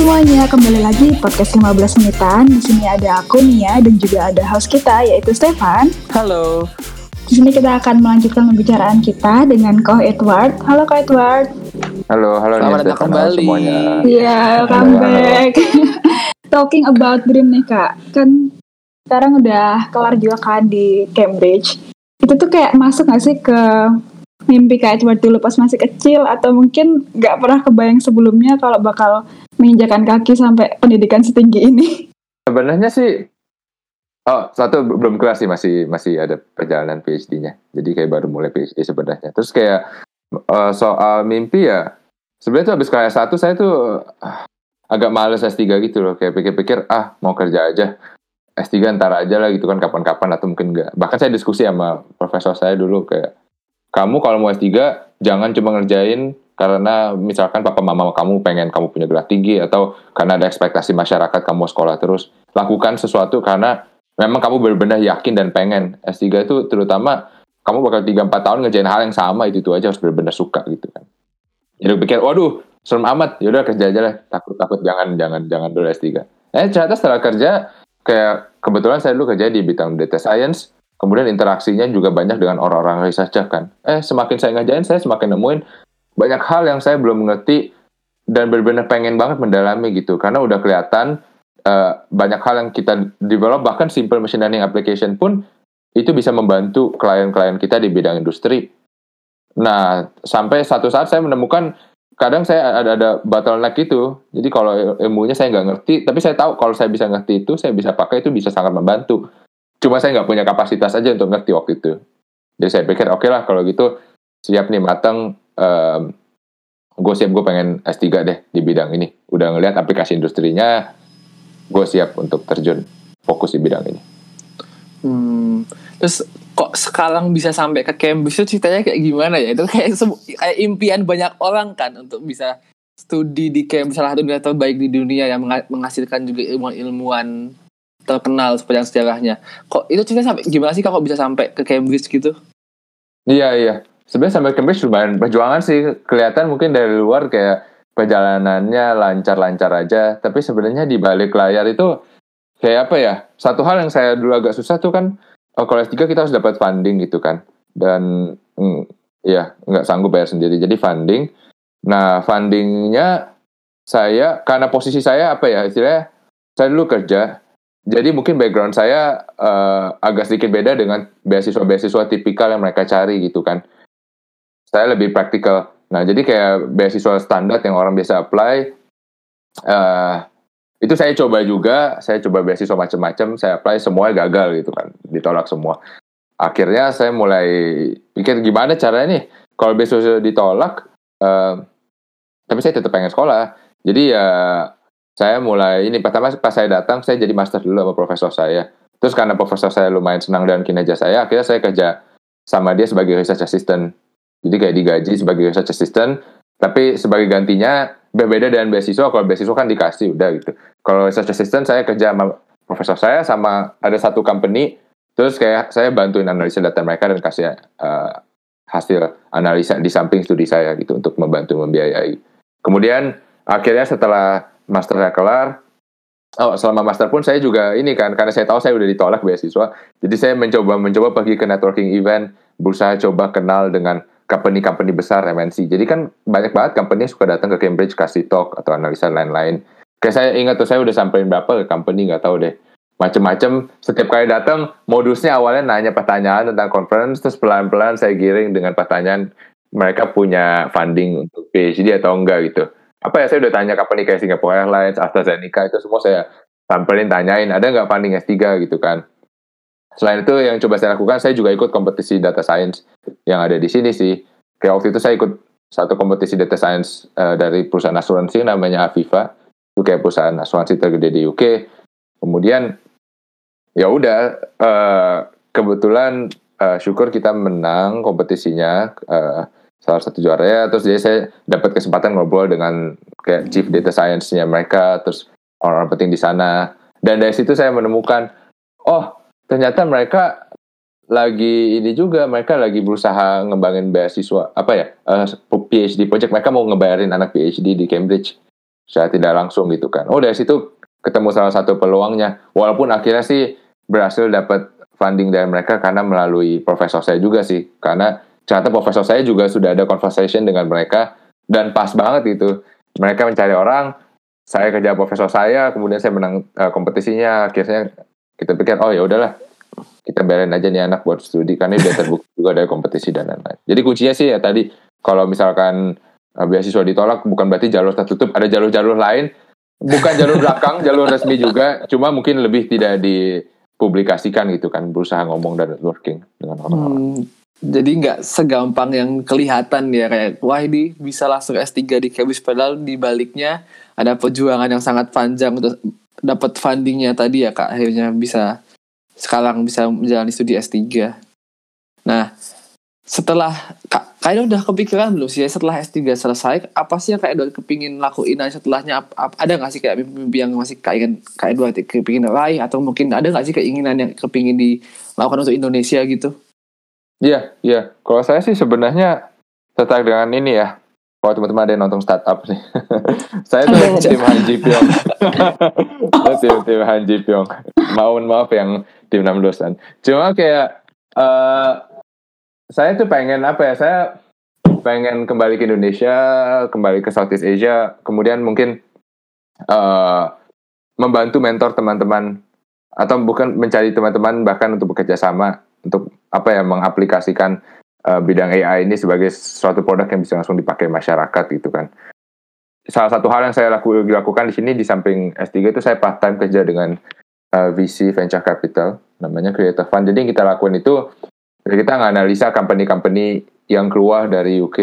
semuanya, kembali lagi podcast 15 menitan. Di sini ada aku Nia dan juga ada host kita yaitu Stefan. Halo. Di sini kita akan melanjutkan pembicaraan kita dengan Ko Edward. Halo Ko Edward. Halo, halo Selamat datang kembali. semuanya. Iya, welcome Halo, halo. back. Talking about dream nih kak, kan sekarang udah kelar juga kan di Cambridge. Itu tuh kayak masuk gak sih ke mimpi Kak Edward dulu pas masih kecil atau mungkin nggak pernah kebayang sebelumnya kalau bakal menginjakan kaki sampai pendidikan setinggi ini? Sebenarnya sih, oh satu belum kelar sih masih masih ada perjalanan PhD-nya. Jadi kayak baru mulai PhD sebenarnya. Terus kayak eh, soal mimpi ya, sebenarnya tuh habis kelas satu saya tuh ah, agak males S3 gitu loh. Kayak pikir-pikir ah mau kerja aja. S3 ntar aja lah gitu kan kapan-kapan atau mungkin enggak. Bahkan saya diskusi sama profesor saya dulu kayak kamu kalau mau S3 jangan cuma ngerjain karena misalkan papa mama kamu pengen kamu punya gelar tinggi atau karena ada ekspektasi masyarakat kamu sekolah terus lakukan sesuatu karena memang kamu benar-benar yakin dan pengen. S3 itu terutama kamu bakal 3-4 tahun ngerjain hal yang sama itu itu aja harus benar-benar suka gitu kan. Jadi pikir waduh serem amat. Yaudah kerja aja lah. Takut takut jangan jangan jangan dulu S3 eh ternyata setelah kerja kayak kebetulan saya dulu kerja di bidang data science kemudian interaksinya juga banyak dengan orang-orang researcher kan. Eh semakin saya ngajain saya semakin nemuin banyak hal yang saya belum mengerti dan benar-benar pengen banget mendalami gitu karena udah kelihatan eh, banyak hal yang kita develop bahkan simple machine learning application pun itu bisa membantu klien-klien kita di bidang industri. Nah, sampai satu saat saya menemukan kadang saya ada ada bottleneck itu. Jadi kalau ilmunya saya nggak ngerti, tapi saya tahu kalau saya bisa ngerti itu, saya bisa pakai itu bisa sangat membantu. Cuma saya nggak punya kapasitas aja untuk ngerti waktu itu. Jadi saya pikir oke lah kalau gitu siap nih matang gue siap gue pengen S3 deh di bidang ini udah ngeliat aplikasi industrinya gue siap untuk terjun fokus di bidang ini Hmm, terus kok sekarang bisa sampai ke Cambridge itu ceritanya kayak gimana ya? Itu kayak kayak impian banyak orang kan untuk bisa studi di Cambridge salah satu universitas terbaik di dunia yang menghasilkan juga ilmuwan-ilmuwan terkenal sepanjang sejarahnya. Kok itu ceritanya sampai gimana sih kok bisa sampai ke Cambridge gitu? iya iya sebenarnya sampai Cambridge lumayan perjuangan sih. Kelihatan mungkin dari luar kayak perjalanannya lancar-lancar aja. Tapi sebenarnya di balik layar itu kayak apa ya? Satu hal yang saya dulu agak susah tuh kan oh, kalau S3 kita harus dapat funding gitu kan. Dan mm, ya nggak sanggup bayar sendiri. Jadi funding. Nah fundingnya saya karena posisi saya apa ya istilahnya? Saya dulu kerja. Jadi mungkin background saya eh, agak sedikit beda dengan beasiswa-beasiswa tipikal yang mereka cari gitu kan saya lebih praktikal. Nah jadi kayak beasiswa standar yang orang biasa apply eh itu saya coba juga. Saya coba beasiswa macam-macam. Saya apply semua gagal gitu kan. Ditolak semua. Akhirnya saya mulai pikir gimana caranya nih? Kalau beasiswa ditolak eh, tapi saya tetap pengen sekolah. Jadi ya saya mulai ini. Pertama pas saya datang saya jadi master dulu sama profesor saya. Terus karena profesor saya lumayan senang dengan kinerja saya akhirnya saya kerja sama dia sebagai research assistant jadi kayak digaji sebagai research assistant tapi sebagai gantinya berbeda dengan beasiswa kalau beasiswa kan dikasih udah gitu. Kalau research assistant saya kerja sama profesor saya sama ada satu company terus kayak saya bantuin analisa data mereka dan kasih eh, hasil analisa di samping studi saya gitu untuk membantu membiayai. Kemudian akhirnya setelah masternya kelar oh selama master pun saya juga ini kan karena saya tahu saya udah ditolak beasiswa jadi saya mencoba mencoba pergi ke networking event berusaha coba kenal dengan company-company besar MNC jadi kan banyak banget company suka datang ke Cambridge kasih talk atau analisa lain-lain. Kayak saya ingat tuh saya udah sampein berapa ke company nggak tahu deh. Macem-macem setiap kali datang modusnya awalnya nanya pertanyaan tentang conference terus pelan-pelan saya giring dengan pertanyaan mereka punya funding untuk PhD atau enggak? gitu. Apa ya saya udah tanya company kayak Singapore Airlines, AstraZeneca itu semua saya samperin tanyain ada nggak funding S3 gitu kan. Selain itu yang coba saya lakukan saya juga ikut kompetisi data science yang ada di sini sih. Kayak waktu itu saya ikut satu kompetisi data science eh, dari perusahaan asuransi namanya Aviva. Itu kayak perusahaan asuransi tergede di UK. Kemudian ya udah eh, kebetulan eh, syukur kita menang kompetisinya eh, salah satu juaranya terus jadi saya dapat kesempatan ngobrol dengan kayak chief data science-nya mereka terus orang-orang penting di sana dan dari situ saya menemukan oh ternyata mereka lagi ini juga mereka lagi berusaha ngembangin beasiswa apa ya eh, PhD project mereka mau ngebayarin anak PhD di Cambridge secara tidak langsung gitu kan. Oh dari situ ketemu salah satu peluangnya. Walaupun akhirnya sih berhasil dapat funding dari mereka karena melalui profesor saya juga sih. Karena ternyata profesor saya juga sudah ada conversation dengan mereka dan pas banget gitu. Mereka mencari orang, saya kerja profesor saya, kemudian saya menang uh, kompetisinya. Akhirnya kita pikir oh ya udahlah. Kita biarin aja nih anak buat studi. Karena dia terbukti juga dari kompetisi dan lain-lain. Jadi kuncinya sih ya tadi kalau misalkan uh, beasiswa ditolak bukan berarti jalur tertutup, ada jalur-jalur lain, bukan jalur belakang, jalur resmi juga, cuma mungkin lebih tidak dipublikasikan gitu kan, berusaha ngomong dan networking dengan orang-orang. Hmm, jadi nggak segampang yang kelihatan ya kayak wah ini bisa langsung S3 di Cambridge padahal di baliknya ada perjuangan yang sangat panjang untuk dapat fundingnya tadi ya kak akhirnya bisa sekarang bisa menjalani studi S3. Nah, setelah kak, kayaknya udah kepikiran belum sih setelah S3 selesai apa sih yang kayak udah kepingin lakuin aja setelahnya ap, ada nggak sih kayak mimpi yang masih kayak ingin kayak dua kepingin raih atau mungkin ada nggak sih keinginan yang kepingin dilakukan untuk Indonesia gitu? Iya, iya. Kalau saya sih sebenarnya tertarik dengan ini ya. Kalau teman-teman ada yang nonton startup sih. saya tuh tim Han Ji Pyong. tim tim Han Ji Pyong. Mohon maaf yang tim 6 dosan. Cuma kayak uh, saya tuh pengen apa ya? Saya pengen kembali ke Indonesia, kembali ke Southeast Asia, kemudian mungkin uh, membantu mentor teman-teman atau bukan mencari teman-teman bahkan untuk bekerja sama untuk apa ya mengaplikasikan uh, bidang AI ini sebagai suatu produk yang bisa langsung dipakai masyarakat gitu kan. Salah satu hal yang saya laku, lakukan di sini di samping S3 itu saya part time kerja dengan uh, eh, VC venture capital namanya Creator Fund. Jadi yang kita lakukan itu kita nganalisa company-company yang keluar dari UK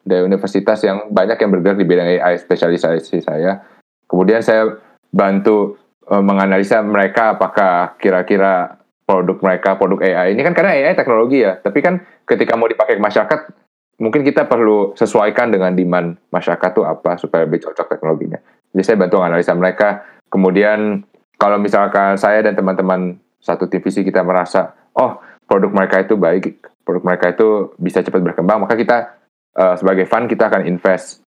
dari universitas yang banyak yang bergerak di bidang AI spesialisasi saya. Kemudian saya bantu uh, menganalisa mereka apakah kira-kira produk mereka, produk AI. Ini kan karena AI teknologi ya, tapi kan ketika mau dipakai ke masyarakat, mungkin kita perlu sesuaikan dengan demand masyarakat tuh apa supaya lebih cocok teknologinya. Jadi saya bantu analisa mereka. Kemudian kalau misalkan saya dan teman-teman satu divisi kita merasa, oh produk mereka itu baik, produk mereka itu bisa cepat berkembang, maka kita uh, sebagai fund kita akan invest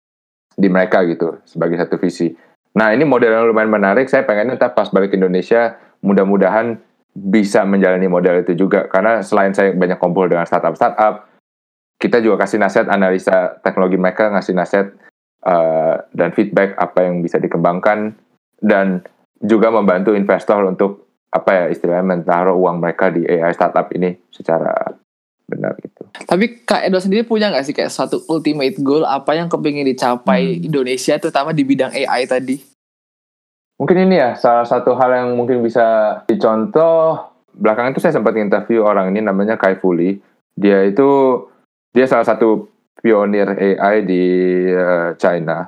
di mereka gitu sebagai satu visi. Nah ini model yang lumayan menarik. Saya pengen entah pas balik ke Indonesia, mudah-mudahan bisa menjalani model itu juga karena selain saya banyak kumpul dengan startup-startup kita juga kasih nasihat analisa teknologi mereka ngasih nasihat uh, dan feedback apa yang bisa dikembangkan dan juga membantu investor untuk apa ya istilahnya menaruh uang mereka di AI startup ini secara benar gitu. Tapi Kak Edo sendiri punya nggak sih kayak suatu ultimate goal apa yang kepingin dicapai hmm. Indonesia terutama di bidang AI tadi? Mungkin ini ya salah satu hal yang mungkin bisa dicontoh. Belakangan itu saya sempat interview orang ini namanya Kai Fuli. Dia itu dia salah satu pionir AI di uh, China.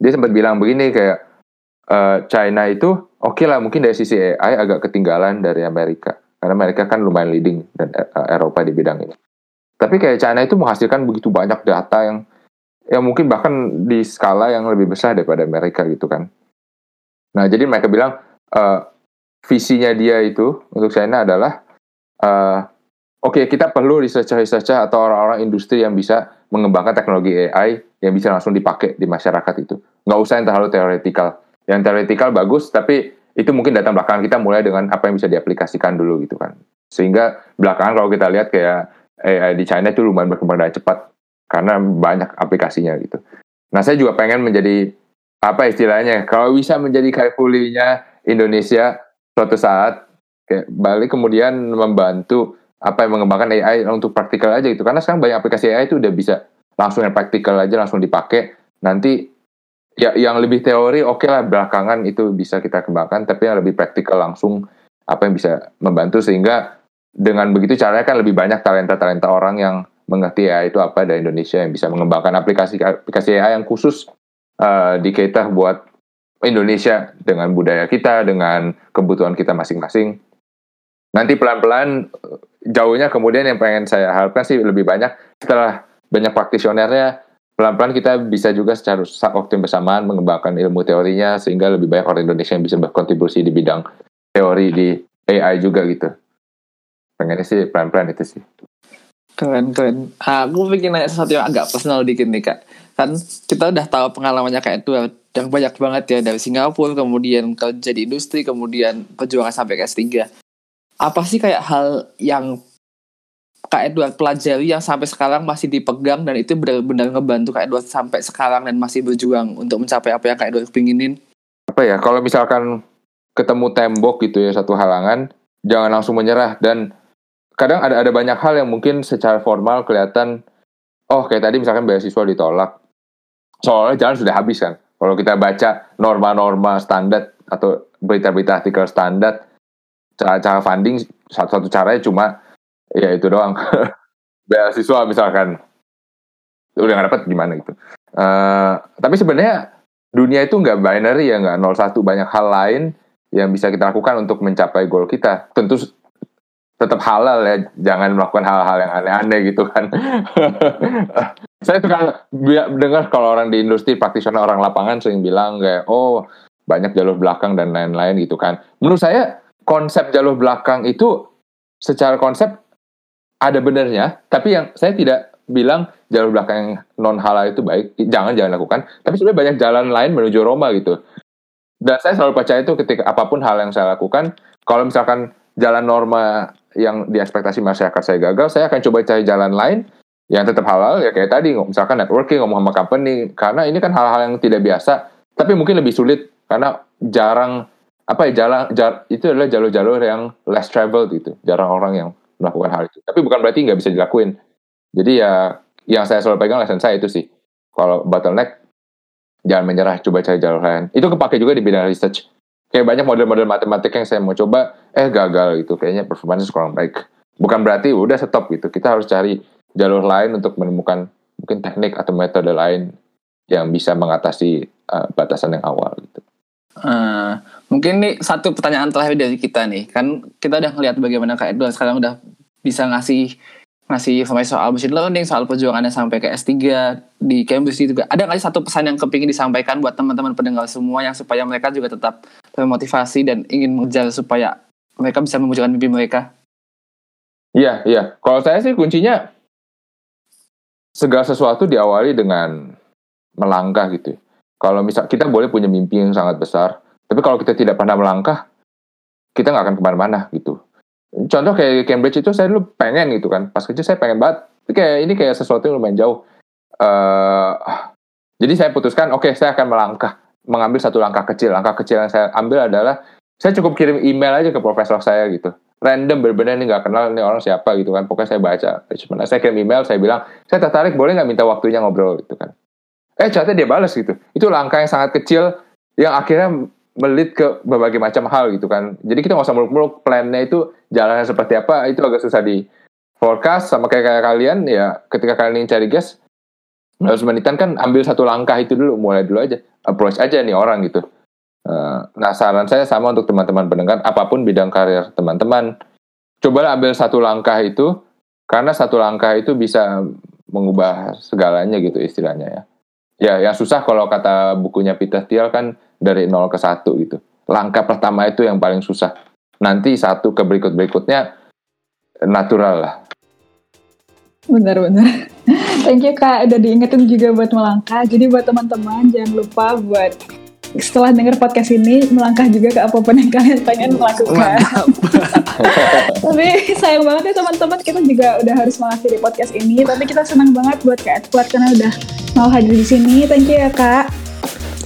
Dia sempat bilang begini kayak uh, China itu oke okay lah mungkin dari sisi AI agak ketinggalan dari Amerika karena Amerika kan lumayan leading dan uh, Eropa di bidang ini. Tapi kayak China itu menghasilkan begitu banyak data yang yang mungkin bahkan di skala yang lebih besar daripada Amerika gitu kan. Nah, jadi mereka bilang uh, visinya dia itu untuk China adalah uh, oke okay, kita perlu researcher-researcher atau orang-orang industri yang bisa mengembangkan teknologi AI yang bisa langsung dipakai di masyarakat itu. Nggak usah yang terlalu teoretikal. Yang teoretikal bagus, tapi itu mungkin datang belakangan kita mulai dengan apa yang bisa diaplikasikan dulu gitu kan. Sehingga belakangan kalau kita lihat kayak AI di China itu lumayan berkembang dengan cepat karena banyak aplikasinya gitu. Nah saya juga pengen menjadi apa istilahnya? Kalau bisa menjadi kaifulinya Indonesia suatu saat kayak balik kemudian membantu apa yang mengembangkan AI untuk praktikal aja gitu. Karena sekarang banyak aplikasi AI itu udah bisa langsung yang praktikal aja langsung dipakai. Nanti ya yang lebih teori oke okay lah belakangan itu bisa kita kembangkan tapi yang lebih praktikal langsung apa yang bisa membantu. Sehingga dengan begitu caranya kan lebih banyak talenta-talenta orang yang mengerti AI itu apa dari Indonesia yang bisa mengembangkan aplikasi aplikasi AI yang khusus uh, di kita buat Indonesia dengan budaya kita, dengan kebutuhan kita masing-masing. Nanti pelan-pelan jauhnya kemudian yang pengen saya harapkan sih lebih banyak setelah banyak praktisionernya pelan-pelan kita bisa juga secara waktu yang bersamaan mengembangkan ilmu teorinya sehingga lebih banyak orang Indonesia yang bisa berkontribusi di bidang teori di AI juga gitu. Pengennya sih pelan-pelan itu sih. Keren, keren. Aku bikin nanya sesuatu yang agak personal dikit nih, Kak. Kan kita udah tahu pengalamannya kayak dua yang banyak banget ya dari Singapura kemudian kerja di industri kemudian perjuangan sampai ke S3 apa sih kayak hal yang Kak Edward pelajari yang sampai sekarang masih dipegang dan itu benar-benar ngebantu Kak Edward sampai sekarang dan masih berjuang untuk mencapai apa yang Kak Edward pinginin? Apa ya, kalau misalkan ketemu tembok gitu ya satu halangan, jangan langsung menyerah dan kadang ada ada banyak hal yang mungkin secara formal kelihatan oh kayak tadi misalkan beasiswa ditolak. Soalnya jalan sudah habis kan. Kalau kita baca norma-norma standar atau berita-berita artikel standar cara-cara funding satu-satu caranya cuma ya itu doang. Beasiswa misalkan. Udah nggak dapat gimana gitu. Uh, tapi sebenarnya dunia itu nggak binary ya nggak 01 banyak hal lain yang bisa kita lakukan untuk mencapai goal kita. Tentu tetap halal ya jangan melakukan hal-hal yang aneh-aneh gitu kan saya suka dengar kalau orang di industri praktisional orang lapangan sering bilang kayak oh banyak jalur belakang dan lain-lain gitu kan menurut saya konsep jalur belakang itu secara konsep ada benernya, tapi yang saya tidak bilang jalur belakang non halal itu baik, jangan jangan lakukan. Tapi sebenarnya banyak jalan lain menuju Roma gitu. Dan saya selalu percaya itu ketika apa pun hal yang saya lakukan, kalau misalkan jalan norma yang diekspektasi masyarakat saya gagal, saya akan coba cari jalan lain yang tetap halal ya kayak tadi misalkan networking ngomong sama company karena ini kan hal-hal yang tidak biasa tapi mungkin lebih sulit karena jarang apa ya jalan jar, itu adalah jalur-jalur yang less traveled gitu jarang orang yang melakukan hal itu. Tapi bukan berarti nggak bisa dilakuin. Jadi ya yang saya selalu pegang lesson saya itu sih. Kalau bottleneck, jangan menyerah, coba cari jalur lain. Itu kepake juga di bidang research. Kayak banyak model-model matematik yang saya mau coba, eh gagal gitu. Kayaknya performanya kurang baik. Bukan berarti udah stop gitu. Kita harus cari jalur lain untuk menemukan mungkin teknik atau metode lain yang bisa mengatasi uh, batasan yang awal gitu. Uh, mungkin nih satu pertanyaan terakhir dari kita nih kan kita udah ngeliat bagaimana Kak Edward sekarang udah bisa ngasih ngasih informasi soal machine learning soal perjuangannya sampai ke S3 di Cambridge juga ada nggak sih satu pesan yang kepingin disampaikan buat teman-teman pendengar semua yang supaya mereka juga tetap termotivasi dan ingin mengejar supaya mereka bisa mewujudkan mimpi mereka iya iya kalau saya sih kuncinya segala sesuatu diawali dengan melangkah gitu kalau misal kita boleh punya mimpi yang sangat besar, tapi kalau kita tidak pernah melangkah, kita nggak akan ke mana-mana gitu. Contoh kayak Cambridge itu saya dulu pengen gitu kan, pas kecil saya pengen banget. Tapi kayak ini kayak sesuatu yang lumayan jauh. Uh, jadi saya putuskan, oke okay, saya akan melangkah, mengambil satu langkah kecil. Langkah kecil yang saya ambil adalah saya cukup kirim email aja ke profesor saya gitu. Random berbeda nih nggak kenal nih orang siapa gitu kan. Pokoknya saya baca. Cuma saya kirim email, saya bilang, saya tertarik boleh nggak minta waktunya ngobrol gitu kan eh ternyata dia balas gitu itu langkah yang sangat kecil yang akhirnya melit ke berbagai macam hal gitu kan jadi kita nggak usah muluk-muluk plannya itu jalannya seperti apa itu agak susah di forecast sama kayak kayak kalian ya ketika kalian ingin cari guys harus menitan kan ambil satu langkah itu dulu mulai dulu aja approach aja nih orang gitu eh, nah saran saya sama untuk teman-teman pendengar apa pun bidang karir teman-teman cobalah ambil satu langkah itu karena satu langkah itu bisa mengubah segalanya gitu istilahnya ya Ya, yang susah kalau kata bukunya Peter Thiel kan dari 0 ke 1 gitu. Langkah pertama itu yang paling susah. Nanti satu ke berikut-berikutnya natural lah. Benar-benar. Thank you Kak, udah diingetin juga buat melangkah. Jadi buat teman-teman jangan lupa buat setelah dengar podcast ini melangkah juga ke apa pun yang kalian pengen melakukan. tapi sayang banget ya teman-teman kita juga udah harus mengakhiri podcast ini. Tapi kita senang banget buat Kak Edward karena udah mau hadir di sini. Thank you ya Kak.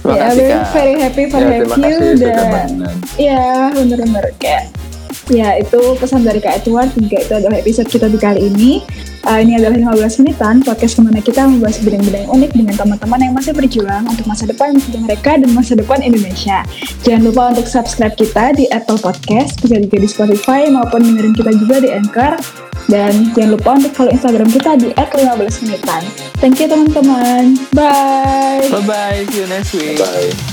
Terima ya, kasih, Kak. very happy for ya, have you dan ya bener-bener kayak Ya, itu pesan dari Kak Edward juga itu adalah episode kita di kali ini. Uh, ini adalah 15 menitan podcast ke mana kita membahas bidang-bidang unik dengan teman-teman yang masih berjuang untuk masa depan mereka dan masa depan Indonesia. Jangan lupa untuk subscribe kita di Apple Podcast, bisa juga di Spotify maupun dengerin kita juga di Anchor. Dan jangan lupa untuk follow Instagram kita di @15menitan. Thank you teman-teman. Bye. Bye bye. See you next week. Bye.